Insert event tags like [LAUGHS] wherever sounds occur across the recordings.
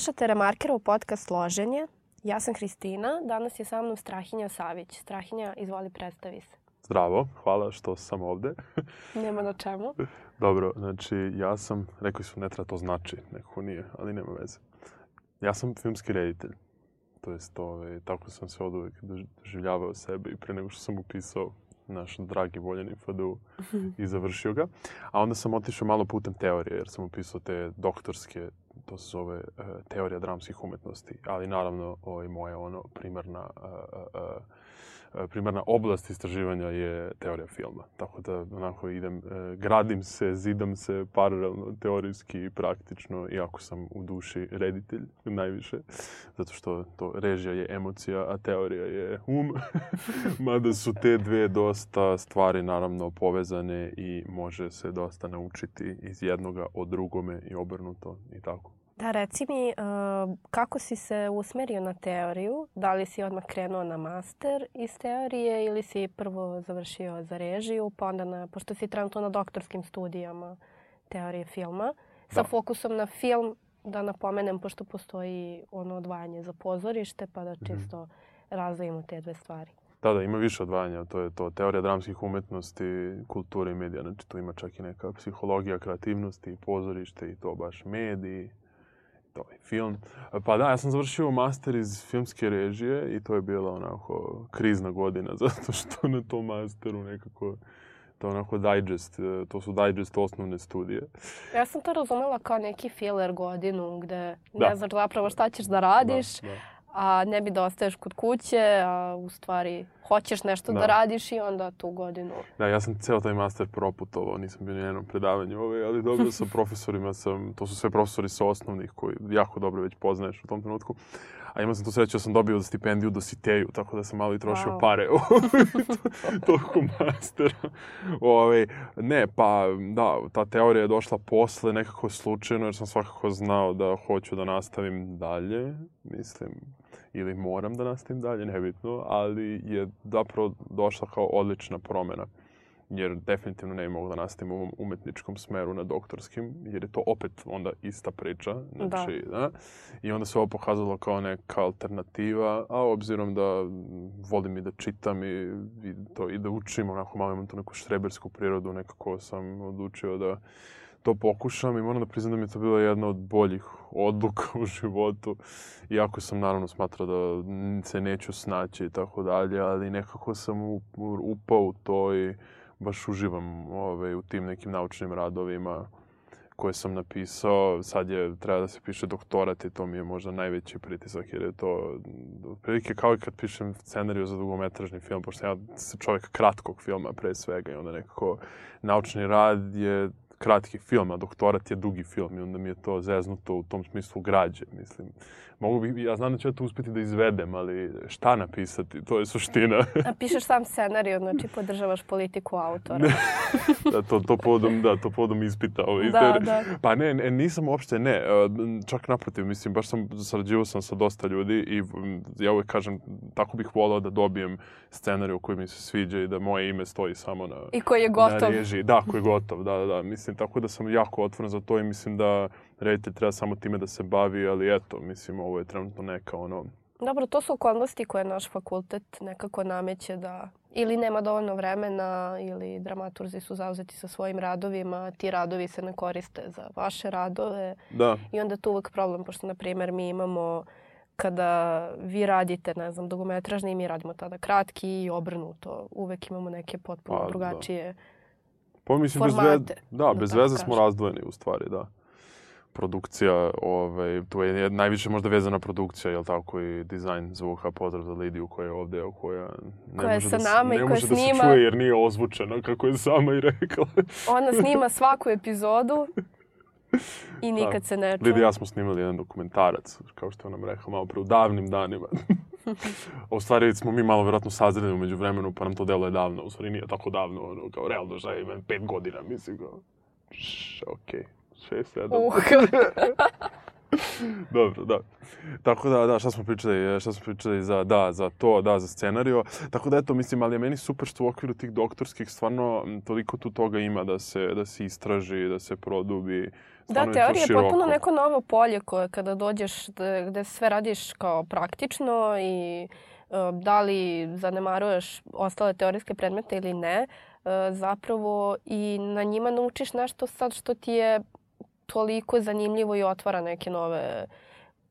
Slušate Remarkerov podcast Loženje. Ja sam Hristina, danas je sa mnom Strahinja Savić. Strahinja, izvoli predstavi se. Zdravo, hvala što sam ovde. [LAUGHS] nema na čemu. Dobro, znači ja sam, rekli su ne treba to znači, nekako nije, ali nema veze. Ja sam filmski reditelj. To jest, ove, ovaj, tako sam se od uvek doživljavao sebe i pre nego što sam upisao naš dragi voljeni FDU [LAUGHS] i završio ga. A onda sam otišao malo putem teorije, jer sam upisao te doktorske to se zove uh, teorija dramskih umetnosti, ali naravno ovaj, moja ono primarna, uh, uh, primarna oblast istraživanja je teorija filma. Tako da onako idem, gradim se, zidam se paralelno teorijski i praktično, iako sam u duši reditelj najviše, zato što to režija je emocija, a teorija je um. [LAUGHS] Mada su te dve dosta stvari naravno povezane i može se dosta naučiti iz jednoga o drugome i obrnuto i tako. Da, reci mi e, kako si se usmerio na teoriju? Da li si odmah krenuo na master iz teorije ili si prvo završio za režiju, pa onda, na, pošto si trenutno na doktorskim studijama teorije filma, sa da. fokusom na film, da napomenem, pošto postoji ono odvajanje za pozorište, pa da mhm. čisto mm -hmm. razvojimo te dve stvari. Da, da, ima više odvajanja, to je to. Teorija dramskih umetnosti, kulture i medija, znači tu ima čak i neka psihologija kreativnosti, pozorište i to baš mediji, ovaj film. Pa da, ja sam završio master iz filmske režije i to je bila onako krizna godina [LAUGHS] zato što na tom masteru nekako to onako digest, e, to su digest osnovne studije. Ja sam to razumela kao neki filler godinu gde da. ne znaš zapravo šta ćeš da radiš, da, da a ne bi da ostaješ kod kuće, a u stvari hoćeš nešto da, da radiš i onda tu godinu. Da, ja sam ceo taj master proputovao, nisam bio na jednom predavanju ove, ali dobio sam [LAUGHS] profesorima, sam, to su sve profesori sa osnovnih koji jako dobro već poznaješ u tom trenutku. A imao sam tu sreću da sam dobio stipendiju do Siteju, tako da sam malo i trošio wow. pare [LAUGHS] toliko mastera. Ove, ne, pa da, ta teorija je došla posle nekako slučajno, jer sam svakako znao da hoću da nastavim dalje, mislim, ili moram da nastavim dalje, nebitno, ali je zapravo došla kao odlična promena jer definitivno ne bi mogla da nastavim u ovom umetničkom smeru na doktorskim, jer je to opet onda ista priča. Da. Znači, da. da. I onda se ovo pokazalo kao neka alternativa, a obzirom da volim i da čitam i, i, to, i da učim, onako malo imam tu neku štrebersku prirodu, nekako sam odlučio da to pokušam i moram da priznam da mi je to bila jedna od boljih odluka u životu. Iako sam naravno smatrao da se neću snaći i tako dalje, ali nekako sam upao u to i baš uživam ove, ovaj, u tim nekim naučnim radovima koje sam napisao. Sad je, treba da se piše doktorat i to mi je možda najveći pritisak jer je to otprilike kao i kad pišem scenariju za dugometražni film, pošto ja sam čovjek kratkog filma pre svega i onda nekako naučni rad je kratki film, a doktorat je dugi film i onda mi je to zeznuto u tom smislu građe, mislim. Mogu bi, ja znam da ću ja to uspeti da izvedem, ali šta napisati, to je suština. [LAUGHS] A pišeš sam scenariju, znači podržavaš politiku autora. da, to, to podom, da, to podom ispita. Ovaj, da, da. Pa ne, ne, nisam uopšte, ne, e, čak naprotiv, mislim, baš sam, sarađivao sam sa dosta ljudi i ja uvek kažem, tako bih volao da dobijem scenariju koji mi se sviđa i da moje ime stoji samo na... I koji je gotov. Na režiji. Da, koji je gotov, da, da, da. Mislim, mislim, tako da sam jako otvoren za to i mislim da reditelj treba samo time da se bavi, ali eto, mislim, ovo je trenutno neka ono... Dobro, to su okolnosti koje naš fakultet nekako nameće da ili nema dovoljno vremena ili dramaturzi su zauzeti sa svojim radovima, ti radovi se ne koriste za vaše radove. Da. I onda tu uvek problem, pošto, na primer mi imamo kada vi radite, ne znam, dugometražni, mi radimo tada kratki i obrnuto. Uvek imamo neke potpuno pa, da. drugačije da Pa mislim, bez veze, da, da bez veze smo razdvojeni u stvari, da. Produkcija, ovaj, to je najviše možda vezana produkcija, jel tako, i dizajn zvuka, pozdrav za Lidiju koja je ovde, a koja ne koja može, sa da, nama ne i može koja da snima... se čuje jer nije ozvučena, kako je sama i rekla. [LAUGHS] Ona snima [LAUGHS] svaku epizodu i nikad da. se ne čuje. Lidija, ja smo snimali jedan dokumentarac, kao što je nam rekao, malo pre, u davnim danima. [LAUGHS] A [LAUGHS] u stvari smo mi malo verovatno sazreli umeđu vremenu, pa nam to delo je davno. U stvari nije tako davno, ono, kao realno šta imam pet godina, mislim, kao, šš, okej, okay. šest, sedam. Uh. [LAUGHS] Dobro, da. Tako da, da, šta smo pričali, šta smo pričali za, da, za to, da, za scenario. Tako da, eto, mislim, ali je meni super što u okviru tih doktorskih stvarno toliko tu toga ima da se, da se istraži, da se produbi, Da, teorija je potpuno neko novo polje koje kada dođeš da, gde sve radiš kao praktično i e, da li zanemaruješ ostale teorijske predmete ili ne, e, zapravo i na njima naučiš nešto sad što ti je toliko zanimljivo i otvara neke nove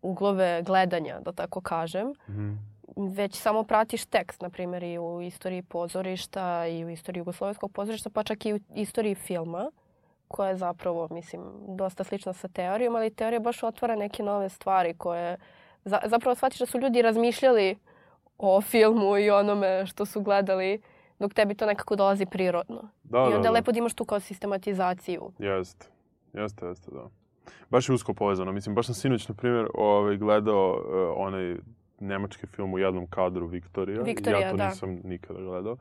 uglove gledanja, da tako kažem. Mm Već samo pratiš tekst, na primjer, i u istoriji pozorišta i u istoriji jugoslovenskog pozorišta, pa čak i u istoriji filma. Mm koja je zapravo, mislim, dosta slična sa teorijom, ali teorija baš otvara neke nove stvari koje... Za, zapravo shvatiš da su ljudi razmišljali o filmu i onome što su gledali dok tebi to nekako dolazi prirodno. Da, I da, onda da, da. lepo da imaš tu kao sistematizaciju. Jeste, jeste, jeste, da. Baš je usko povezano. Mislim, baš sam sinoć, na primjer, ovaj, gledao uh, onaj nemački film u jednom kadru Viktorija. Viktorija, ja to da. nisam nikada gledao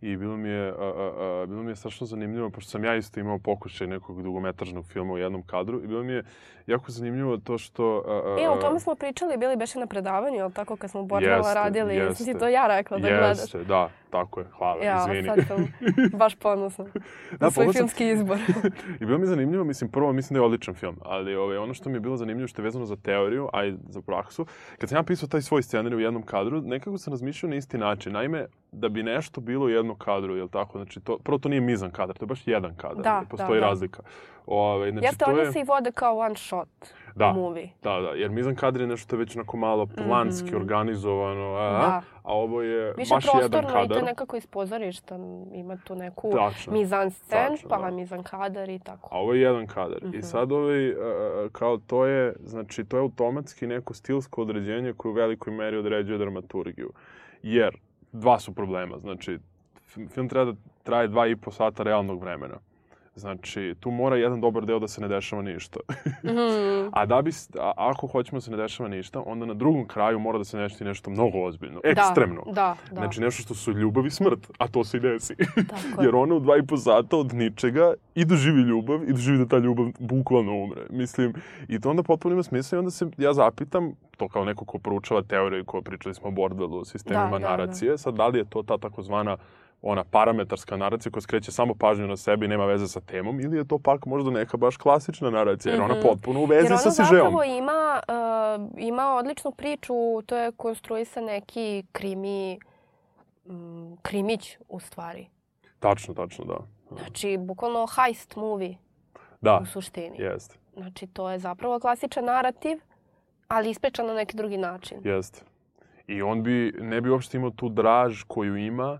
i bilo mi je, a, a, a, bilo mi je strašno zanimljivo, pošto sam ja isto imao pokušaj nekog dugometražnog filma u jednom kadru i bilo mi je jako zanimljivo to što... A, a, e, o tome smo pričali, bili beše na predavanju, ali tako kad smo Bornela radili, jeste, ti to ja rekla da jeste, gledaš. Jeste, da. Tako je, hvala, ja, izvini. Ja, sad sam [LAUGHS] baš ponosna da, na svoj filmski izbor. [LAUGHS] I bilo mi zanimljivo, mislim, prvo mislim da je odličan film, ali ovaj, ono što mi je bilo zanimljivo što je vezano za teoriju, a i za praksu, kad sam ja pisao taj svoj scenarij u jednom kadru, nekako sam razmišljao na isti način. Naime, da bi nešto bilo u jednom kadru, je tako? Znači, to, prvo to nije mizan kadar, to je baš jedan kadar, da, da postoji da, da. razlika. Ove, ovaj, znači, Jeste, to je... oni se i vode kao one shot da, movie. Da, da, jer Mizan kadar je nešto već onako malo planski mm -hmm. organizovano, a, da. a ovo je Više baš jedan kadar je nekako iz pozorišta, ima tu neku tačno, mizan scen, pa da. mizan kadar i tako. A ovo je jedan kadar. Mm -hmm. I mhm. sad ovaj, kao to je, znači to je automatski neko stilsko određenje koje u velikoj meri određuje dramaturgiju. Jer, dva su problema, znači film treba da traje dva i po sata realnog vremena. Znači, tu mora jedan dobar deo da se ne dešava ništa. Mhm. [LAUGHS] a da bi, a, ako hoćemo da se ne dešava ništa, onda na drugom kraju mora da se ne nešto nešto mnogo ozbiljno, da, ekstremno. Da, da, da. Znači, nešto što su ljubav i smrt, a to se i desi. Tako [LAUGHS] je. Jer ona u dva i po sata od ničega i doživi ljubav i doživi da ta ljubav bukvalno umre. Mislim, i to onda potpuno ima smisla i onda se ja zapitam, to kao neko ko proučava teoriju i ko pričali smo o Bordelu, sistemima da, naracije, da, da. sad da li je to ta takozvana ona parametarska naracija koja skreće samo pažnju na sebe i nema veze sa temom ili je to pak možda neka baš klasična naracija jer ona mhm. potpuno u vezi sa sižeom. Jer ona zapravo ima, uh, ima odličnu priču, to je konstruisan neki krimi, um, krimić u stvari. Tačno, tačno, da. Znači, bukvalno heist movie da. u suštini. Jeste. Znači, to je zapravo klasičan narativ, ali ispričan na neki drugi način. Jeste. I on bi, ne bi uopšte imao tu draž koju ima,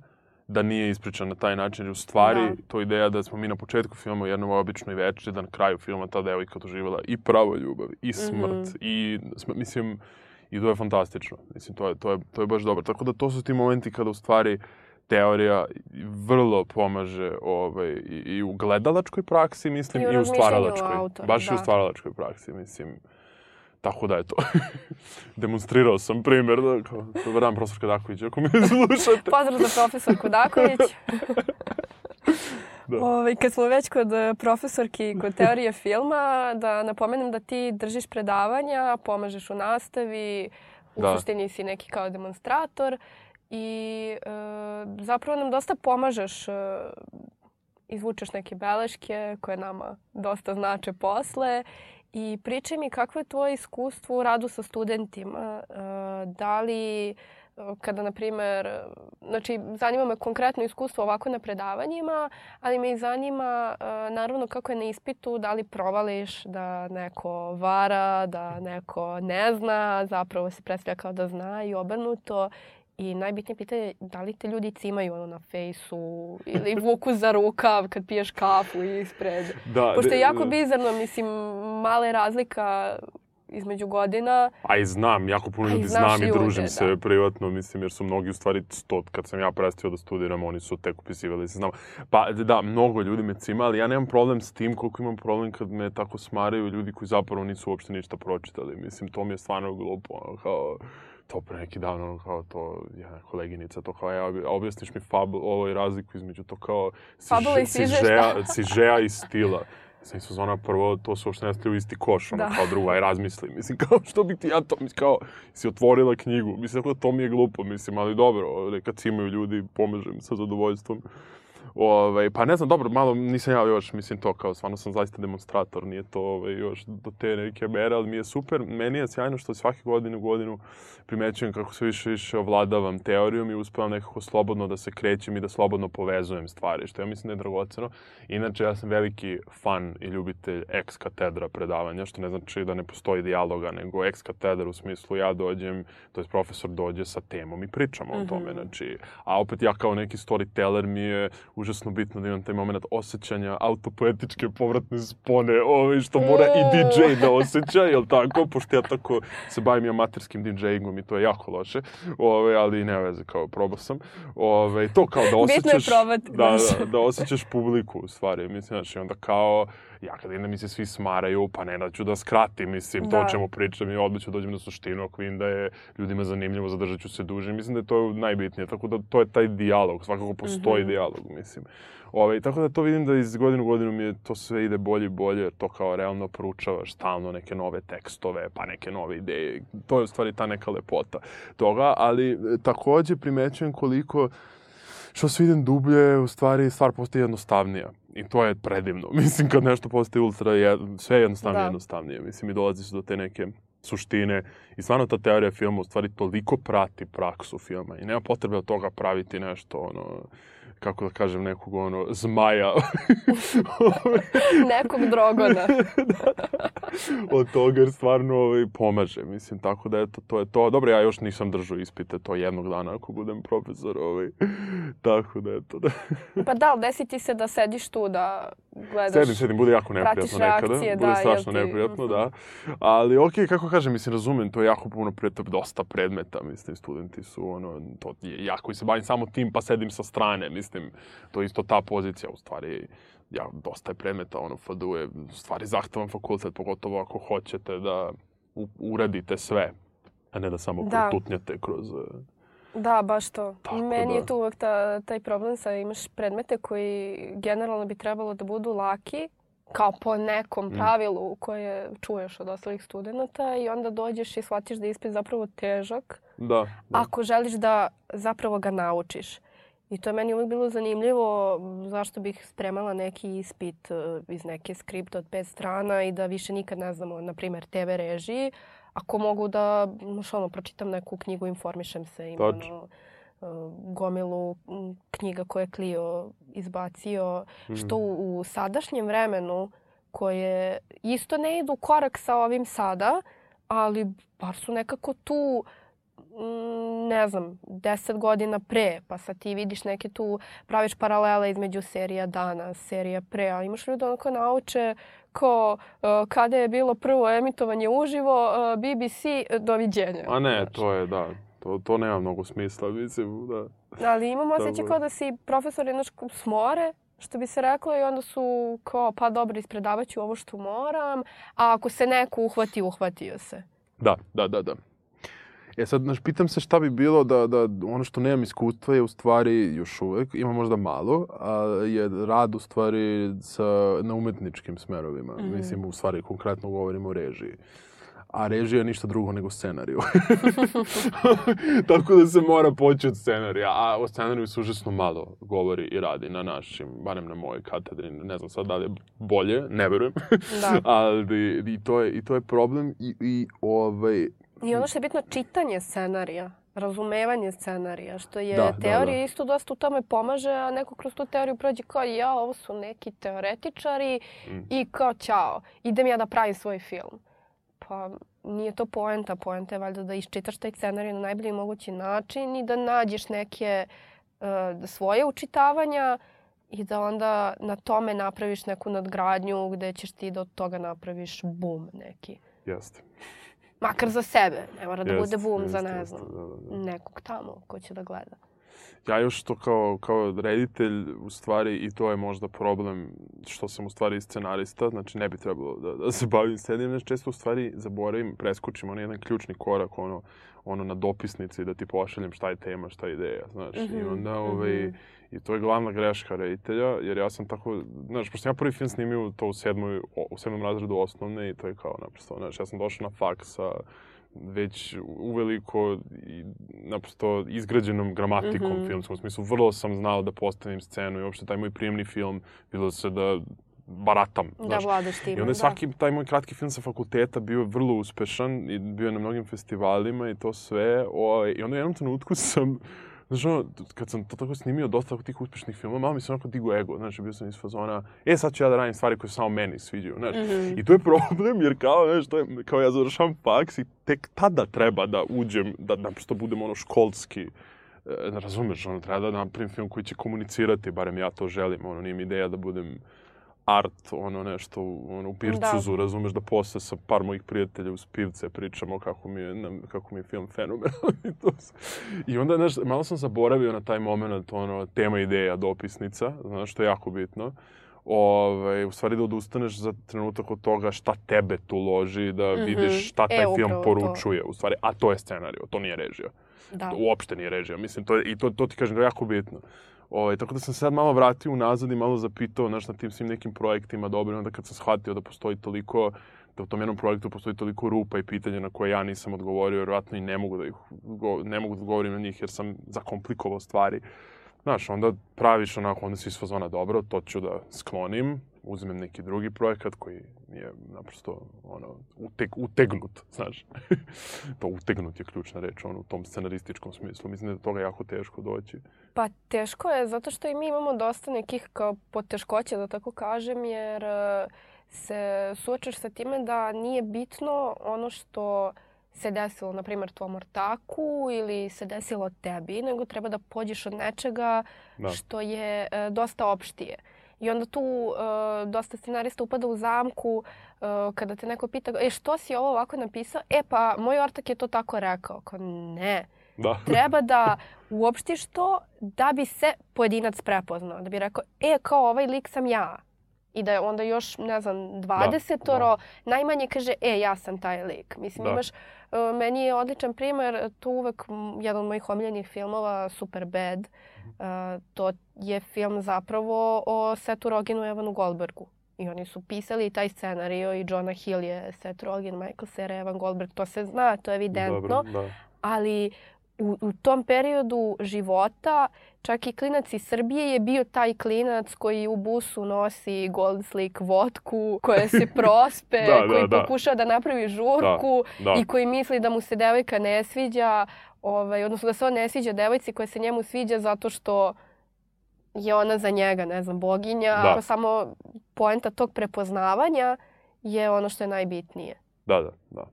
da nije ispričan na taj način, jer u stvari da. to ideja da smo mi na početku filma u jednom običnoj večeri, da na kraju filma ta devojka doživjela i pravo ljubav, i mhm. smrt, mm -hmm. i sm mislim, i to je fantastično. Mislim, to je, to, je, to je baš dobro. Tako da to su ti momenti kada u stvari teorija vrlo pomaže ovaj, i, i u gledalačkoj praksi, mislim, i, u, i u stvaralačkoj. Autora, baš da. i u da. stvaralačkoj praksi, mislim. Tako da, to. [LAUGHS] demonstrirao sam primjer, da, kao, dobar dan, profesor Kadaković, ako me [LAUGHS] slušate. Pozdrav za profesor Kadaković. [LAUGHS] da. Ove, ovaj, kad smo već kod eh, profesorki kod teorije filma, da napomenem da ti držiš predavanja, pomažeš u nastavi, u da. suštini si neki kao demonstrator i e, zapravo nam dosta pomažeš e, izvučeš neke beleške koje nama dosta znače posle I pričaj mi kakvo je tvoje iskustvo u radu sa studentima. E, da li e, kada, na primer, znači, zanima me konkretno iskustvo ovako na predavanjima, ali me i zanima, e, naravno, kako je na ispitu, da li provališ da neko vara, da neko ne zna, zapravo se predstavlja kao da zna i obrnuto, I najbitnije pitanje je da li te ljudi cimaju ono na fejsu ili vuku za rukav kad piješ kafu ispred. [LAUGHS] Da, Pošto je jako bizarno, mislim, male razlika između godina. A i znam, jako puno ljudi znam i družim ljude, da. se da. privatno, mislim, jer su mnogi u stvari stot, kad sam ja prestio da studiram, oni su tek upisivali se znam. Pa da, mnogo ljudi me cima, ali ja nemam problem s tim koliko imam problem kad me tako smaraju ljudi koji zapravo nisu uopšte ništa pročitali. Mislim, to mi je stvarno glupo, kao to pre neki dan, ono kao to, jedna koleginica, to kao, e, ja, objasniš mi fab, ovoj razliku između to kao siže, sižeja, sižeja i stila. Mislim, su zona prvo, to su uopšte ne u isti koš, ono, da. kao druga, aj razmisli. Mislim, kao što bi ti ja to, mislim, kao, si otvorila knjigu. Mislim, dakle, to mi je glupo, mislim, ali dobro, ovaj, kad imaju ljudi, pomažem sa zadovoljstvom. Ove, ovaj, pa ne znam, dobro, malo nisam ja još, mislim, to kao, stvarno sam zaista demonstrator, nije to ovaj, još do te neke mere, ali mi je super. Meni je sjajno što svake godine u godinu primećujem kako se više više ovladavam teorijom i uspevam nekako slobodno da se krećem i da slobodno povezujem stvari, što ja mislim da je dragoceno. Inače, ja sam veliki fan i ljubitelj ex katedra predavanja, što ne znači da ne postoji dijaloga, nego ex katedra u smislu ja dođem, to je profesor dođe sa temom i pričamo mm -hmm. o tome. Mhm. Znači, a opet ja kao neki storyteller mi je užasno bitno da imam taj moment osjećanja autopoetičke povratne spone, ove, ovaj, što mora i DJ da osjeća, jel tako? Pošto ja tako se bavim amaterskim DJ-ingom i to je jako loše, ove, ovaj, ali ne veze, kao probao sam. Ove, ovaj, to kao da osjećaš... Bitno je probati. Da, da, da osjećaš publiku, u stvari. Mislim, znači, onda kao ja kad idem da mi se svi smaraju, pa ne da ću da skratim, mislim, da. to o da. čemu pričam i odmah ću da dođem na suštinu, ako vidim da je ljudima zanimljivo, zadržat ću se duže, mislim da je to najbitnije, tako da to je taj dijalog, svakako postoji mm -hmm. dijalog, mislim. Ove, ovaj, tako da to vidim da iz godinu u godinu mi je to sve ide bolje i bolje, jer to kao realno proučavaš stalno neke nove tekstove, pa neke nove ideje. To je u stvari ta neka lepota toga, ali e, takođe primećujem koliko što sve idem dublje, u stvari stvar postaje jednostavnija. I to je predivno. [LAUGHS] Mislim, kad nešto postaje ultra, je, sve je jednostavnije, da. jednostavnije. Mislim, i dolaziš do te neke suštine. I stvarno ta teorija filma u stvari toliko prati praksu filma i nema potrebe od toga praviti nešto, ono, kako da kažem, nekog ono, zmaja. [LAUGHS] nekog drogona. da, [LAUGHS] Od toga jer stvarno ovaj, pomaže, mislim, tako da eto, to je to. Dobro, ja još nisam držao ispite to jednog dana ako budem profesor, ovaj, [LAUGHS] tako da eto. Da. pa da, ali desi ti se da sediš tu, da gledaš. Sedim, sedim, bude jako neprijatno nekada. Reakcije, bude da, strašno ti... neprijatno, da. Ali okej, okay, kako kažem, mislim, razumem, to je jako puno pretop, dosta predmeta, mislim, studenti su, ono, to je jako i se bavim samo tim, pa sedim sa strane, mislim, mislim, to je isto ta pozicija, u stvari, ja, dosta je predmeta, ono, FDU je, u stvari, zahtevan fakultet, pogotovo ako hoćete da u, uradite sve, a ne da samo da. tutnjete kroz... E, da, baš to. Tako Meni da. je tu uvek ta, taj problem sa imaš predmete koji generalno bi trebalo da budu laki, kao po nekom mm. pravilu koje čuješ od ostalih studenta i onda dođeš i shvatiš da je ispit zapravo težak. Da, da. Ako želiš da zapravo ga naučiš. I to je meni uvek bilo zanimljivo zašto bih spremala neki ispit e, iz neke skripta od pet strana i da više nikad ne znamo, na primer, TV režiji. Ako mogu da što pročitam neku knjigu, informišem se. Ima, ono, e, gomilu knjiga koje je Clio izbacio, mm. što u, mhm. u sadašnjem vremenu koje isto ne idu korak sa ovim sada, ali bar su nekako tu ne znam, deset godina pre, pa sad ti vidiš neke tu, praviš paralele između serija dana, serija pre, a imaš ljudi onako nauče ko uh, kada je bilo prvo emitovanje uživo, uh, e, BBC, e, doviđenja. A ne, znači. to je, da, to, to nema mnogo smisla, mislim, da. Ali imam osjećaj kao da si profesor jednog smore, što bi se reklo i onda su kao pa dobro ispredavaću ovo što moram, a ako se neko uhvati, uhvatio se. Da, da, da, da. E sad, znaš, pitam se šta bi bilo da, da ono što nemam iskustva je u stvari još uvek, ima možda malo, a je rad u stvari sa, na umetničkim smerovima. Mm. Mislim, u stvari konkretno govorimo o režiji a režija ništa drugo nego scenariju. [LAUGHS] Tako da se mora poći od scenarija, a o scenariju se užasno malo govori i radi na našim, barem na mojoj katedri, ne znam sad da li je bolje, ne verujem, da. [LAUGHS] ali i to je, i to je problem i, i ovaj, I ono mm. što je bitno, čitanje scenarija razumevanje scenarija, što je da, da teorija da, da. isto dosta u tome pomaže, a neko kroz tu teoriju prođe kao ja, ovo su neki teoretičari mm. i kao ćao, idem ja da pravim svoj film. Pa nije to poenta, poenta je valjda da iščitaš taj scenarij na najbolji mogući način i da nađeš neke uh, svoje učitavanja i da onda na tome napraviš neku nadgradnju gde ćeš ti do toga napraviš bum neki. Jeste. Makar za sebe. Ne mora da jest, bude boom jest, za, ne znam, jest, da, da, da, nekog tamo ko će da gleda. Ja još to kao, kao reditelj, u stvari, i to je možda problem što sam u stvari scenarista, znači ne bi trebalo da, da se bavim scenarijom, znači često u stvari zaboravim, preskočim onaj jedan ključni korak, ono, ono na dopisnici da ti pošaljem šta je tema, šta je ideja, znači, mm -hmm. i mhm, onda mhm. ovaj, mm -hmm I to je glavna greška reditelja, jer ja sam tako, znaš, pošto ja prvi film snimio to u, sedmoj, u sedmom razredu osnovne i to je kao naprosto, znaš, ja sam došao na faksa, sa već uveliko i naprosto izgrađenom gramatikom mm -hmm. filmskom. U smislu, vrlo sam znao da postavim scenu i uopšte taj moj prijemni film bilo da se da baratam. Da, znaš. vladaš time, I onda je da. svaki, da. taj moj kratki film sa fakulteta bio vrlo uspešan i bio je na mnogim festivalima i to sve. O, I onda u jednom trenutku sam Znaš, ono, kad sam to tako snimio, dosta tih uspešnih filmova, malo mi se onako digo ego, znaš, bio sam iz fazona, e, sad ću ja da radim stvari koje samo meni sviđaju, znaš. Mm -hmm. I to je problem, jer kao, znaš, to je, kao ja završavam faks i tek tada treba da uđem, da naprosto da budem ono školski, e, razumeš, ono, treba da napravim film koji će komunicirati, barem ja to želim, ono, nije mi ideja da budem, art, ono nešto ono, u Pircuzu, da. razumeš, da posle sa par mojih prijatelja uz pivce pričamo kako mi je, kako mi je film fenomenalni. [LAUGHS] I to I onda, znaš, malo sam zaboravio na taj moment, ono, tema ideja, dopisnica, znaš, što je jako bitno. Ove, ovaj, u stvari da odustaneš za trenutak od toga šta tebe tu loži, da mm -hmm. vidiš šta taj e, film poručuje. To. U stvari, a to je scenario, to nije režija. Da. Uopšte nije režija. Mislim, to je, i to, to ti kažem da je jako bitno. Ovaj, tako da sam sad malo vratio unazad i malo zapitao naš, na tim svim nekim projektima dobro, onda kad sam shvatio da postoji toliko, da u tom jednom projektu postoji toliko rupa i pitanja na koje ja nisam odgovorio, vjerojatno i ne mogu da ih, ne mogu da odgovorim na njih jer sam zakomplikovao stvari. Znaš, onda praviš onako, onda si ispozvana dobro, to ću da sklonim, uzmem neki drugi projekat koji je naprosto ono, uteg, utegnut, znaš. [LAUGHS] to utegnut je ključna reč ono, u tom scenarističkom smislu. Mislim da je toga jako teško doći. Pa teško je, zato što i mi imamo dosta nekih kao poteškoća, da tako kažem, jer eh, se suočaš sa time da nije bitno ono što se desilo, na primjer, tvom ortaku ili se desilo tebi, nego treba da pođeš od nečega da. što je e, dosta opštije. Mm I onda tu e, dosta scenarista upada u zamku e, kada te neko pita e, što si ovo ovako napisao? E pa moj ortak je to tako rekao. Kao ne. Da. [LAUGHS] Treba da uopštiš to da bi se pojedinac prepoznao. Da bi rekao e kao ovaj lik sam ja. I da je onda još, ne znam, 20 da, da. najmanje kaže, e, ja sam taj lik. Mislim, da. imaš E, meni je odličan primer, to uvek jedan od mojih omiljenih filmova, Superbad. Mhm. E, to je film zapravo o Setu Roginu i Evanu Goldbergu. I oni su pisali taj scenario i Jonah Hill je Seth Rogen, Michael Cera, Evan Goldberg, to se zna, to je evidentno. Dobro, da. Ali u, u tom periodu života čak i klinac iz Srbije je bio taj klinac koji u busu nosi gold slik vodku, koja se [LAUGHS] prospe, da, da, koji da, pokuša da. da napravi žurku da, da. i koji misli da mu se devojka ne sviđa, ovaj, odnosno da se on ne sviđa devojci koja se njemu sviđa zato što je ona za njega, ne znam, boginja. Da. Pa samo poenta tog prepoznavanja je ono što je najbitnije. Da, da, da.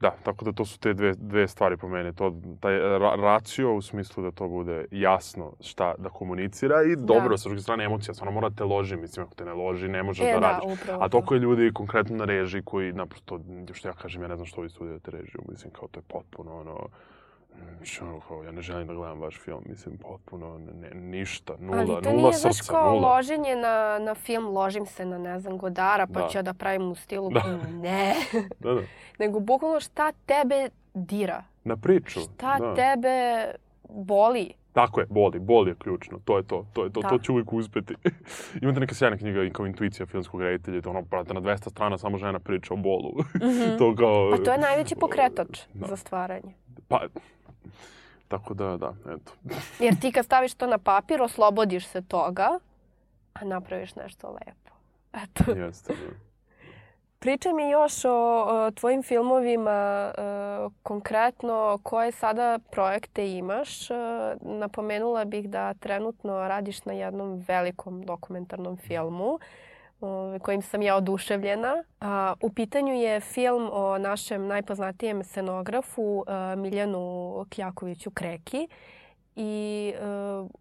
Da, tako da to su te dve, dve stvari po mene. To, taj ra racio u smislu da to bude jasno šta da komunicira i da. dobro, da. sa druge strane emocija, stvarno mora da te loži, mislim, ako te ne loži, ne možeš e, da, da radiš. A toliko je ljudi konkretno na režiji koji, naprosto, što ja kažem, ja ne znam što ovi studiju režiju, mislim, kao to je potpuno, ono, Više ono kao, ja ne želim da gledam vaš film, mislim, potpuno ne, ništa, nula, nula srca, nula. Ali to nije, znaš, kao nula. loženje na, na film, ložim se na, ne znam, Godara, pa da. ću ja da pravim u stilu, da. ne. [LAUGHS] da, da. Nego, bukvalno, šta tebe dira? Na priču, Šta da. tebe boli? Tako je, boli, boli je ključno, to je to, to je to, da. to će uvijek uspeti. [LAUGHS] Imate neka sjajna knjiga kao Intuicija filmskog reditelja, to ono, brate, na 200 strana samo žena priča o bolu. Mm -hmm. [LAUGHS] to kao... Pa to je najveći pokretač da. za stvaranje. Pa, Tako da, da, eto. [LAUGHS] Jer ti kad staviš to na papir, oslobodiš se toga, a napraviš nešto lepo. Eto. Jeste, da. Pričaj mi još o, o tvojim filmovima, e, konkretno koje sada projekte imaš. E, napomenula bih da trenutno radiš na jednom velikom dokumentarnom filmu. E, kojim sam ja oduševljena. U pitanju je film o našem najpoznatijem scenografu Miljanu Kljakoviću Kreki. I e,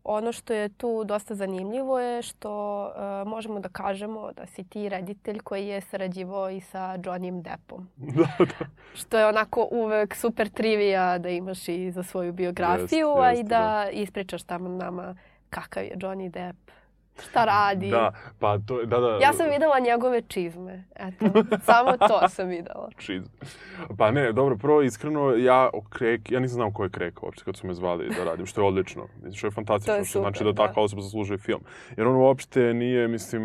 ono što je tu dosta zanimljivo je što e, možemo da kažemo da si ti reditelj koji je sarađivao i sa Johnnym Deppom. [LAUGHS] da, da. Što je onako uvek super trivija da imaš i za svoju biografiju, jest, a jest, da, da ispričaš tamo nama kakav je Johnny Depp šta radi. Da, pa to, da, da. Ja sam videla njegove čizme, eto. Samo to [LAUGHS] sam videla. čizme. Pa ne, dobro, prvo iskreno, ja o krek, ja nisam znao ko je krek uopšte kad su me zvali da radim, što je odlično. Što je fantastično, to je super, znači da, da. takva osoba zaslužuje film. Jer on uopšte nije, mislim,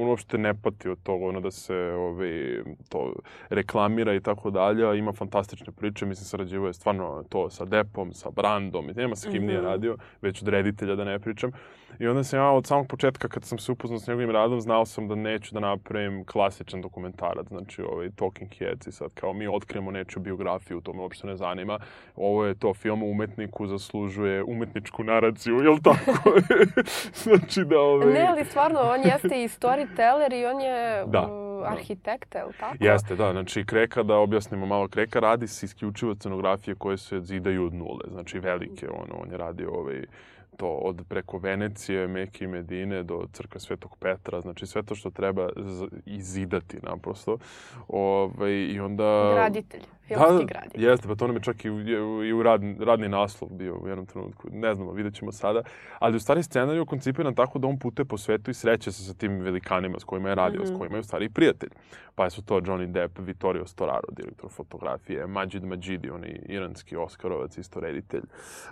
on uopšte ne pati od toga, ono da se ove, ovaj, to reklamira i tako dalje, ima fantastične priče, mislim, sarađivo je stvarno to sa Depom, sa Brandom, i nema sa kim mm -hmm. nije mhm. radio, već od reditelja da ne pričam. I onda sam ja od samog početka kad sam se upoznao s njegovim radom, znao sam da neću da napravim klasičan dokumentarac, znači ovaj Talking Heads i sad kao mi otkrijemo nečiju biografiju, to me uopšte ne zanima. Ovo je to film o umetniku zaslužuje umetničku naraciju, jel tako? [LAUGHS] znači da ovaj... Ne, ali stvarno, on jeste i storyteller i on je... Da, mm, da. arhitekta, je li tako? Jeste, da. Znači, Kreka, da objasnimo malo, Kreka radi se isključivo scenografije koje se zidaju od nule, znači velike, ono, on je radio ovaj, to od preko Venecije, Meke Medine do crkve Svetog Petra, znači sve to što treba izidati naprosto. Ovaj, I onda... Graditelj. Filmski da, da Jeste, pa to nam je čak i u, i u rad, radni naslov bio u jednom trenutku. Ne znamo, vidjet ćemo sada. Ali u stvari scenarij je koncipiran tako da on putuje po svetu i sreće se sa tim velikanima s kojima je radio, mm -hmm. s mhm. kojima je u stvari i prijatelj. Pa su to Johnny Depp, Vittorio Storaro, direktor fotografije, Majid Majidi, on je iranski Oskarovac, isto reditelj,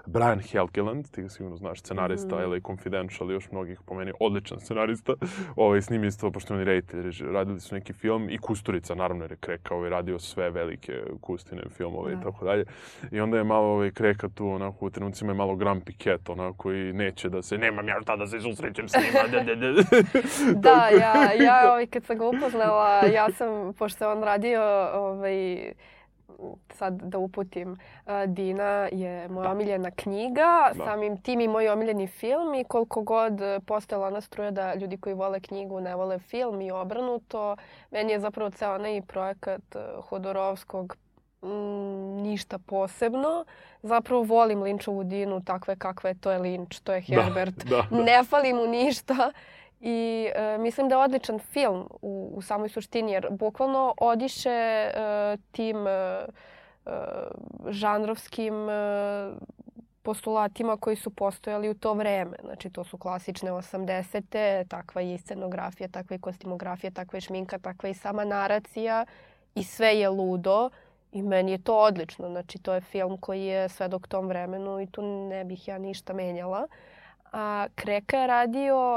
Brian Helgeland, ti ga sigurno znaš, scenarista, mm -hmm. LA Confidential još mnogih po meni odličan scenarista. Ovaj, s njim isto, pošto on je reditelj, radili su neki film i Kusturica, naravno, jer je krekao i radio sve velike Kustine filmove i da. tako dalje. I onda je malo ovaj, kreka tu, onako, u trenucima je malo Grumpy Cat, onako, i neće da se, nemam ja šta da se susrećem s njima. De, de, de. [LAUGHS] da, ja, ja ovaj, kad sam ga upoznala, ja sam, pošto on radio ovaj, sad da uputim, Dina je moja da. omiljena knjiga, da. samim tim i moj omiljeni film i koliko god postala ona struja da ljudi koji vole knjigu ne vole film i obrnuto, meni je zapravo ceo onaj projekat eh, Hodorovskog mm, ništa posebno. Zapravo volim Linčovu Dinu takve kakve, to je Linč, to je da, Herbert. Da, da, da. Ne fali mu ništa. I e, mislim da je odličan film u, u samoj suštini, jer bukvalno odiše e, tim e, e žanrovskim e, postulatima koji su postojali u to vreme. Znači, to su klasične 80-te, takva je i scenografija, takva je i kostimografija, takva je šminka, takva je i sama naracija i sve je ludo. I meni je to odlično. Znači, to je film koji je sve dok tom vremenu i tu ne bih ja ništa menjala. A Kreka je radio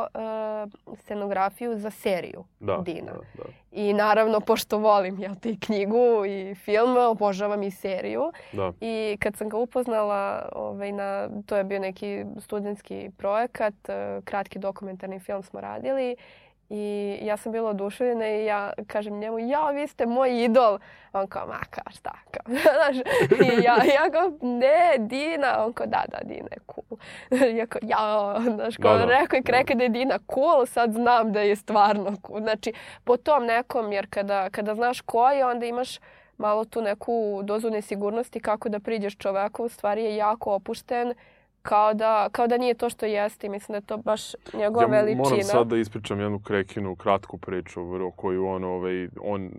uh, scenografiju za seriju da, Dina. Da, da. I naravno, pošto volim ja ti knjigu i film, obožavam i seriju. Da. I kad sam ga upoznala, ovaj, na, to je bio neki studentski projekat, uh, kratki dokumentarni film smo radili I ja sam bila oduševljena i ja kažem njemu, ja, vi ste moj idol. On kao, ma kao, šta kao, znaš. I ja, ja kao, ne, Dina. On kao, da, da, Dina je cool. ja kao, ja, znaš, kao, da, da. rekao i kreka da je Dina cool, sad znam da je stvarno cool. Znači, po tom nekom, jer kada, kada znaš ko je, onda imaš malo tu neku dozu nesigurnosti kako da priđeš čoveku. U stvari je jako opušten kao da, kao da nije to što jeste i mislim da je to baš njegova ja, veličina. Ja moram sad da ispričam jednu krekinu, kratku priču vrlo koju on, ovaj, on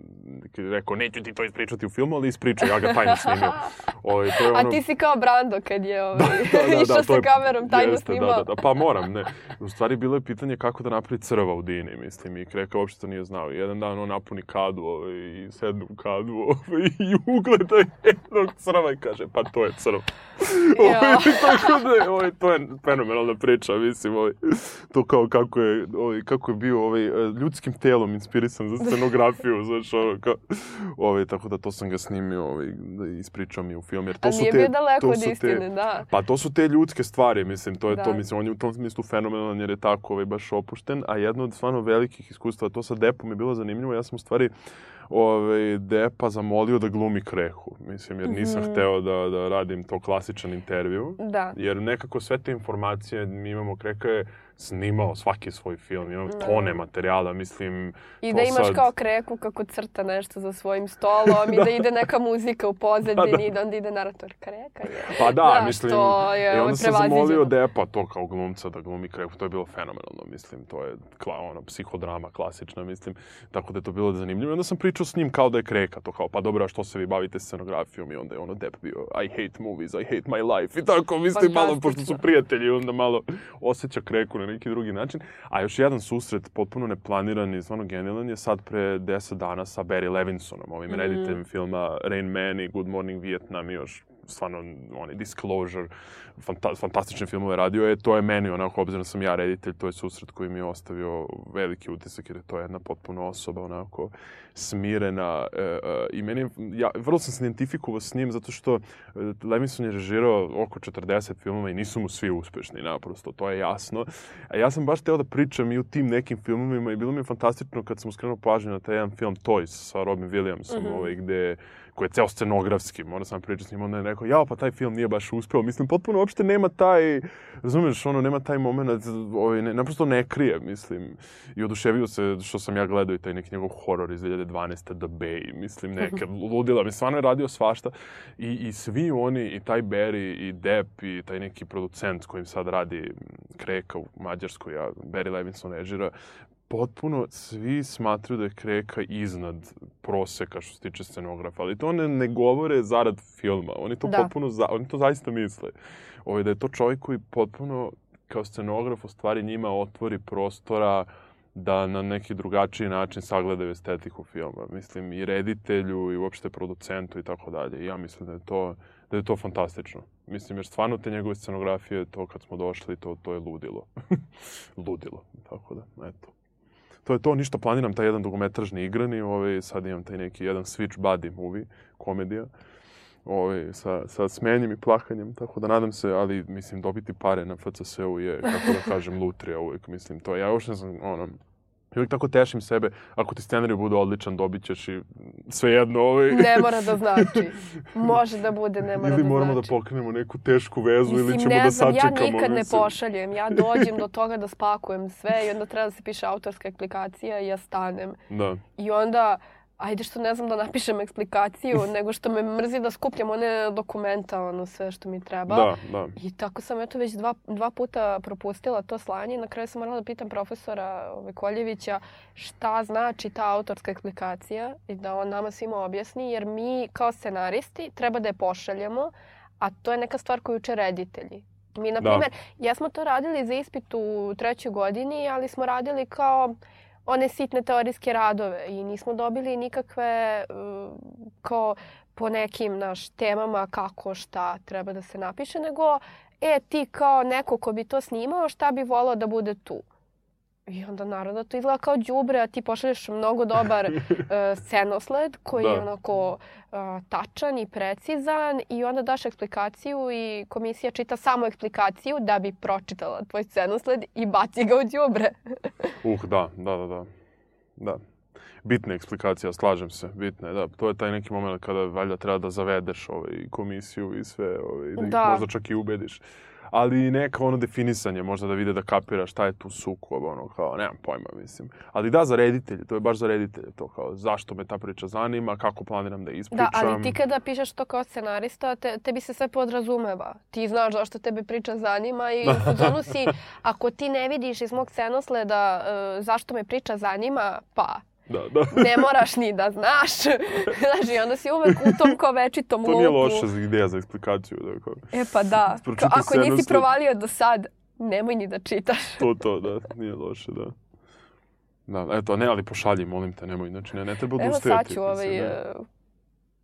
rekao neću ti to ispričati u filmu, ali ispričaj, ja ga tajno snimio. [LAUGHS] Ovaj, to je ono... A ti si kao Brando kad je [LAUGHS] da, ovaj, da, da, da, išao sa je, kamerom tajno jeste, snimao. Da, da, da, pa moram, ne. U stvari bilo je pitanje kako da napravi crva u Dini, mislim, i Kreka uopšte to nije znao. Jedan dan on napuni kadu ovaj, i sedne u kadu [LAUGHS] ovaj, i ugleda jednog crva i kaže pa to je crva. Ovaj, tako da ovaj, to je fenomenalna priča, mislim, ovaj, to kao kako je, ovaj, kako je bio ovaj, ljudskim telom inspirisan za scenografiju, znaš, ovaj, kao, ovaj, tako da to sam ga snimio, ovaj, da ispričam je u film, jer to A su te... A nije bio daleko od istine, te, da. Pa to su te ljudske stvari, mislim, to je da. to, mislim, on je u tom smislu fenomenalan jer je tako ovaj, baš opušten, a jedno od stvarno velikih iskustva, to sa Depom je bilo zanimljivo, ja sam u stvari ovaj, Depa zamolio da glumi krehu, mislim, jer nisam mm. hteo da, da radim to klasičan intervju. Da. Jer nekako sve te informacije mi imamo, kreka je snimao svaki svoj film, imam da. mm. tone materijala, mislim... I da imaš sad... kao kreku kako crta nešto za svojim stolom da. i [LAUGHS] da ide neka muzika u pozadini da, da. i da onda ide narator kreka. Je. Pa da, da mislim, je, i onda sam zamolio Depa to kao glumca da glumi kreku, to je bilo fenomenalno, mislim, to je kla, ono, psihodrama klasična, mislim, tako da je to bilo zanimljivo. I onda sam pričao s njim kao da je kreka, to kao, pa dobro, a što se vi bavite scenografijom? I onda je ono Depp bio, I hate movies, I hate my life, i tako, pa mislim, malo, pošto su prijatelji, onda malo osjeća kreku na neki drugi način. A još jedan susret, potpuno neplaniran i stvarno genijalan, je sad pre 10 dana sa Barry Levinsonom, ovim mm -hmm. rediteljem filma Rain Man i Good Morning Vietnam i još stvarno onaj Disclosure, fanta, fantastične filmove radio je, to je meni onako, obzirom da sam ja reditelj, to je susret koji mi je ostavio veliki utisak, jer je to jedna potpuno osoba onako smirena e, e, i meni, ja vrlo sam se identifikovao s njim zato što e, Levinson je režirao oko 40 filmova i nisu mu svi uspešni, naprosto, to je jasno. A ja sam baš teo da pričam i u tim nekim filmovima i bilo mi je fantastično kad sam skrenuo pažnju na taj jedan film Toys sa Robin Williamsom, mm -hmm. ovaj, gde koji je ceo scenografski, mora sam pričati s njim, onda je rekao, jao, pa taj film nije baš uspeo. Mislim, potpuno uopšte nema taj, razumeš, ono, nema taj moment, ovaj, ne, naprosto ne krije, mislim. I oduševio se što sam ja gledao i taj neki njegov horor iz 2012. The Bay, mislim, neke [LAUGHS] ludila. Mi stvarno je radio svašta. I, I svi oni, i taj Barry, i Depp, i taj neki producent kojim sad radi Kreka u Mađarskoj, ja, Barry Levinson režira, potpuno svi smatraju da je Kreka iznad proseka što se tiče scenografa, ali to ne, ne govore zarad filma. Oni to da. potpuno, za, oni to zaista misle. Ovo, ovaj, da je to čovjek koji potpuno kao scenograf u stvari njima otvori prostora da na neki drugačiji način sagledaju estetiku filma. Mislim, i reditelju, i uopšte producentu i tako dalje. Ja mislim da je to, da je to fantastično. Mislim, jer stvarno te njegove scenografije, to kad smo došli, to, to je ludilo. [LAUGHS] ludilo, tako da, eto to je to, ništa planiram taj jedan dugometražni igrani, ovaj, sad imam taj neki jedan switch buddy movie, komedija, ovaj, sa, sa smenjem i plakanjem, tako da nadam se, ali mislim dobiti pare na FCS-u je, kako da kažem, lutrija uvek, mislim to. Ja još ne znam, ono, I uvijek tako tešim sebe. Ako ti scenarij bude odličan, dobit ćeš i svejedno ovaj... Ne mora da znači. [LAUGHS] Može da bude, ne mora da, da znači. Ili moramo da pokrenemo neku tešku vezu mislim, ili ćemo ne da sačekamo. Ja nikad ne pošaljem. Ja [LAUGHS] dođem do toga da spakujem sve i onda treba da se piše autorska aplikacija i ja stanem. Da. I onda ajde što ne znam da napišem eksplikaciju, [LAUGHS] nego što me mrzi da skupljam one dokumenta, ono sve što mi treba. Da, da. I tako sam eto već dva, dva puta propustila to slanje i na kraju sam morala da pitam profesora ove, ovaj, Koljevića šta znači ta autorska eksplikacija i da on nama svima objasni, jer mi kao scenaristi treba da je pošaljemo, a to je neka stvar koju uče reditelji. Mi, na da. primer, da. smo to radili za ispit u trećoj godini, ali smo radili kao one sitne teorijske radove i nismo dobili nikakve kao po nekim naš temama kako šta treba da se napiše, nego e ti kao neko ko bi to snimao šta bi volao da bude tu. I onda naravno to izgleda kao đubre, a ti pošalješ mnogo dobar uh, [LAUGHS] e, scenosled koji da. je onako uh, tačan i precizan i onda daš eksplikaciju i komisija čita samo eksplikaciju da bi pročitala tvoj scenosled i baci ga u đubre. [LAUGHS] uh, da, da, da, da. Da. Bitna je eksplikacija, slažem se, bitna je, da. To je taj neki moment kada valjda treba da zavedeš ovaj, komisiju i sve, ovaj, da, da. možda čak i ubediš ali i neka ono definisanje, možda da vide da kapira šta je tu sukob, ono kao, nemam pojma, mislim. Ali da, za reditelje, to je baš za reditelje to kao, zašto me ta priča zanima, kako planiram da ispričam. Da, ali ti kada pišeš to kao scenarista, te, tebi se sve podrazumeva. Ti znaš zašto tebe priča zanima i u [LAUGHS] zonu si, ako ti ne vidiš iz mog scenosleda uh, e, zašto me priča zanima, pa Da, da. ne moraš ni da znaš. [LAUGHS] Znaš, i onda si uvek u tom kao večitom lupu. to nije loša ideja za eksplikaciju. Tako. Da, e pa da, Pročita ako nisi provalio do sad, nemoj ni da čitaš. to, to, da, nije loše, da. Da, eto, ne, ali pošalji, molim te, nemoj, znači ne, ne treba odustajati. Evo sad ću ovaj, ne. Da.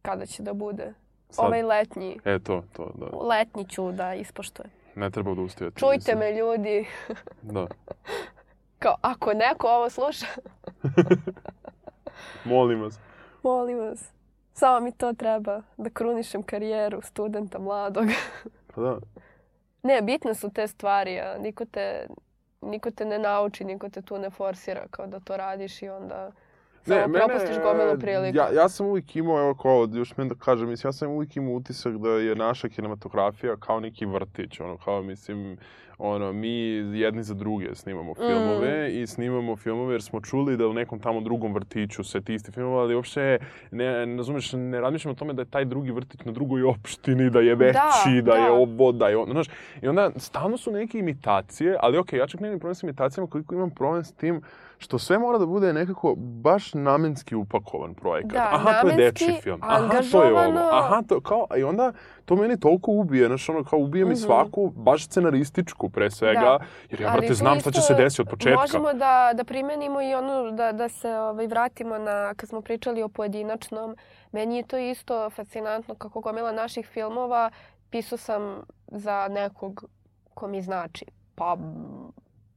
kada će da bude? Sad. Ovaj letnji. E, to, to, da. Letnji ću da ispoštujem. Ne treba odustajati. Čujte mislim. me, ljudi. da. [LAUGHS] Kao, ako neko ovo sluša... [LAUGHS] Molim vas. Molim vas. Samo mi to treba, da krunišem karijeru studenta mladog. [LAUGHS] pa da. Ne, bitne su te stvari, a niko te, niko te ne nauči, niko te tu ne forsira kao da to radiš i onda... Samo ne, propustiš mene, priliku. Ja, ja sam uvijek imao, evo kao, još meni da kažem, mislim, ja sam uvijek imao utisak da je naša kinematografija kao neki vrtić, ono, kao, mislim, ono, mi jedni za druge snimamo filmove mm. i snimamo filmove jer smo čuli da u nekom tamo drugom vrtiću se ti isti filmove, ali uopšte ne, ne razumeš, ne razmišljamo o tome da je taj drugi vrtić na drugoj opštini, da je veći, da, da, da. je ovo, da je ono, znaš. I onda stalno su neke imitacije, ali okej, okay, ja čak nemam problem s imitacijama, koliko imam problem s tim što sve mora da bude nekako baš namenski upakovan projekat. Da, Aha, to je dečji film. Aha, to je ovo. Aha, to kao i onda to meni toliko ubije, znaš, ono, kao ubije mi mhm. svaku, baš scenarističku pre svega, da. jer ja, Ali brate, znam šta će se desiti od početka. Možemo da, da primenimo i ono, da, da se ovaj, vratimo na, kad smo pričali o pojedinačnom, meni je to isto fascinantno kako gomila naših filmova, pisao sam za nekog ko mi znači. Pa,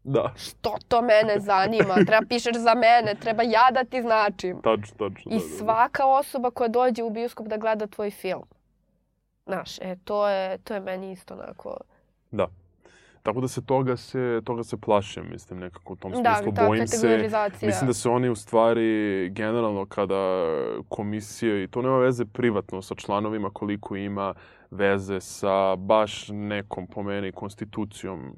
Da. Što to mene zanima? Treba [LAUGHS] pišeš za mene, treba ja da ti značim. Tačno, tačno. I da, da, da. svaka osoba koja dođe u bioskop da gleda tvoj film Znaš, e, to, je, to je meni isto onako... Da. Tako da se toga se, toga se plašim, mislim, nekako u tom da, smislu. Da, bojim se, mislim da se oni u stvari generalno kada komisije, i to nema veze privatno sa članovima koliko ima veze sa baš nekom, po meni, konstitucijom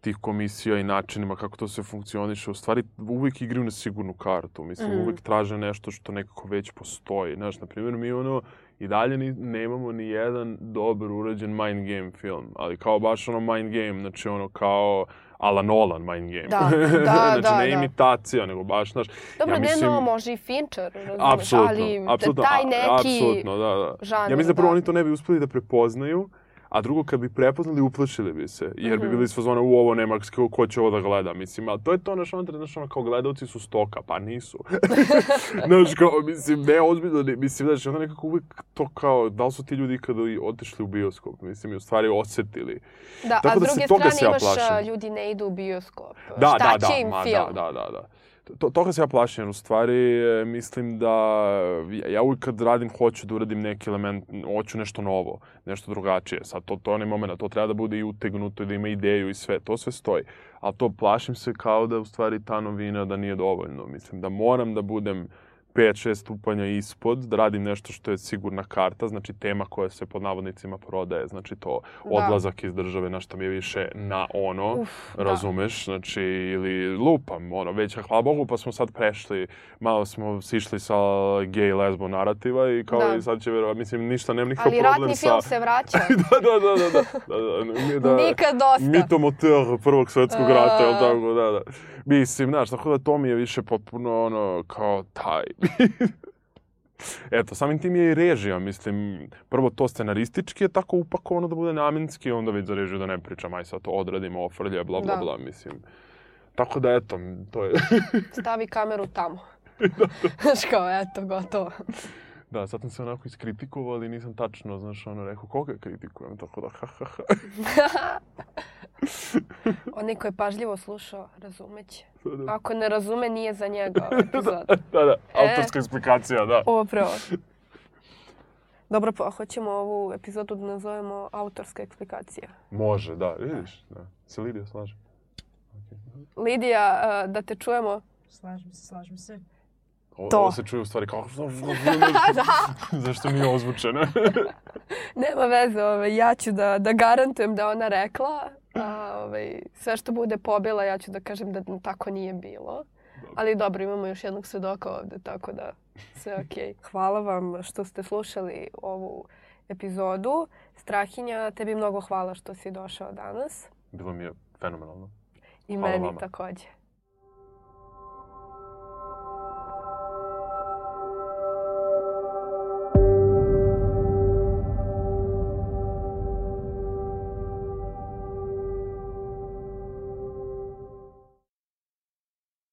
tih komisija i načinima kako to sve funkcioniše, u stvari uvek igraju na sigurnu kartu. Mislim, mm. uvek traže nešto što nekako već postoji. Znaš, na primjer, mi ono I dalje ni, nemamo ni jedan dobar urađen mind game film, ali kao baš ono mind game, znači ono kao Alan Nolan mind game. Da, [LAUGHS] da, znači, da. Znači ne da. imitacija, nego baš, znaš... Dobro, ja mislim, ne, no, može i Fincher, razumeš, apsolutno, ali apsolutno, taj neki apsolutno, da, da. žanr. Ja mislim da prvo da. oni to ne bi uspeli da prepoznaju, a drugo kad bi prepoznali uplašili bi se, jer bi mhm. bili iz fazona u ovo nema, ko, ko će ovo da gleda, mislim, ali to je to, naš ono, znaš, ono, kao gledalci su stoka, pa nisu. [LAUGHS] znaš, kao, mislim, ne, ozbiljno, ne, mislim, znaš, onda nekako uvek to kao, da li su ti ljudi kada otešli u bioskop, mislim, i u stvari osetili. Da, Tako a da s druge se, strane ja imaš, ljudi ne idu u bioskop, da, šta da, da će da, im ma, film? Da, da, da, da to, toga se ja plašim, u stvari e, mislim da e, ja uvijek kad radim hoću da uradim neki element, hoću nešto novo, nešto drugačije. Sad to, to je onaj moment, to treba da bude i utegnuto i da ima ideju i sve, to sve stoji. Ali to plašim se kao da u stvari ta novina da nije dovoljno, mislim da moram da budem 5-6 stupanja ispod, da radim nešto što je sigurna karta, znači tema koja se pod navodnicima prodaje, znači to da. odlazak da. iz države na što mi je više na ono, Uf, da. razumeš, da. znači ili lupam, ono, već hvala Bogu pa smo sad prešli, malo smo sišli sa gay lesbo narativa i kao da. i sad će verovatno, mislim, ništa, nemam nikakav problem sa... Ali ratni film se vraća. [LAUGHS] da, da, da, da, da, da, da, da Nikad dosta. Mito motor prvog svetskog rata, uh... jel tako, da, da. Mislim, znaš, tako da to mi je više potpuno ono, kao taj [LAUGHS] Eto, samim tim je i režija, mislim, prvo to scenaristički je tako upakovano da bude namenski, onda već za režiju da ne pričam, aj sad to odradimo, ofrlje, bla, bla, da. bla, mislim. Tako da, eto, to je... Stavi kameru tamo. [LAUGHS] da, da. [LAUGHS] kao, eto, gotovo. Da, sad sam se onako iskritikovao, ali nisam tačno, znaš, ono, rekao, koga kritikujem, tako da, ha, ha, ha. [LAUGHS] Onaj ko je pažljivo slušao, razumeće. Da, da. Ako ne razume, nije za njega epizod. [LAUGHS] da, da, da, da e. autorska e, eksplikacija, da. Upravo. Dobro, pa hoćemo ovu epizodu da nazovemo autorska eksplikacija. Može, da, vidiš, da. Se Lidija slaže. Okay. Lidija, da te čujemo. Slažem se, slažem se to. Ovo se čuje u stvari kao... [LAUGHS] Da. [LAUGHS] Zašto mi je ovo [LAUGHS] Nema veze, ove, ovaj, ja ću da, da garantujem da ona rekla. A, ove, ovaj, sve što bude pobila, ja ću da kažem da tako nije bilo. Ali dobro, imamo još jednog svedoka ovde, tako da sve okej. Okay. Hvala vam što ste slušali ovu epizodu. Strahinja, tebi mnogo hvala što si došao danas. Bilo mi je fenomenalno. I hvala meni vama. takođe.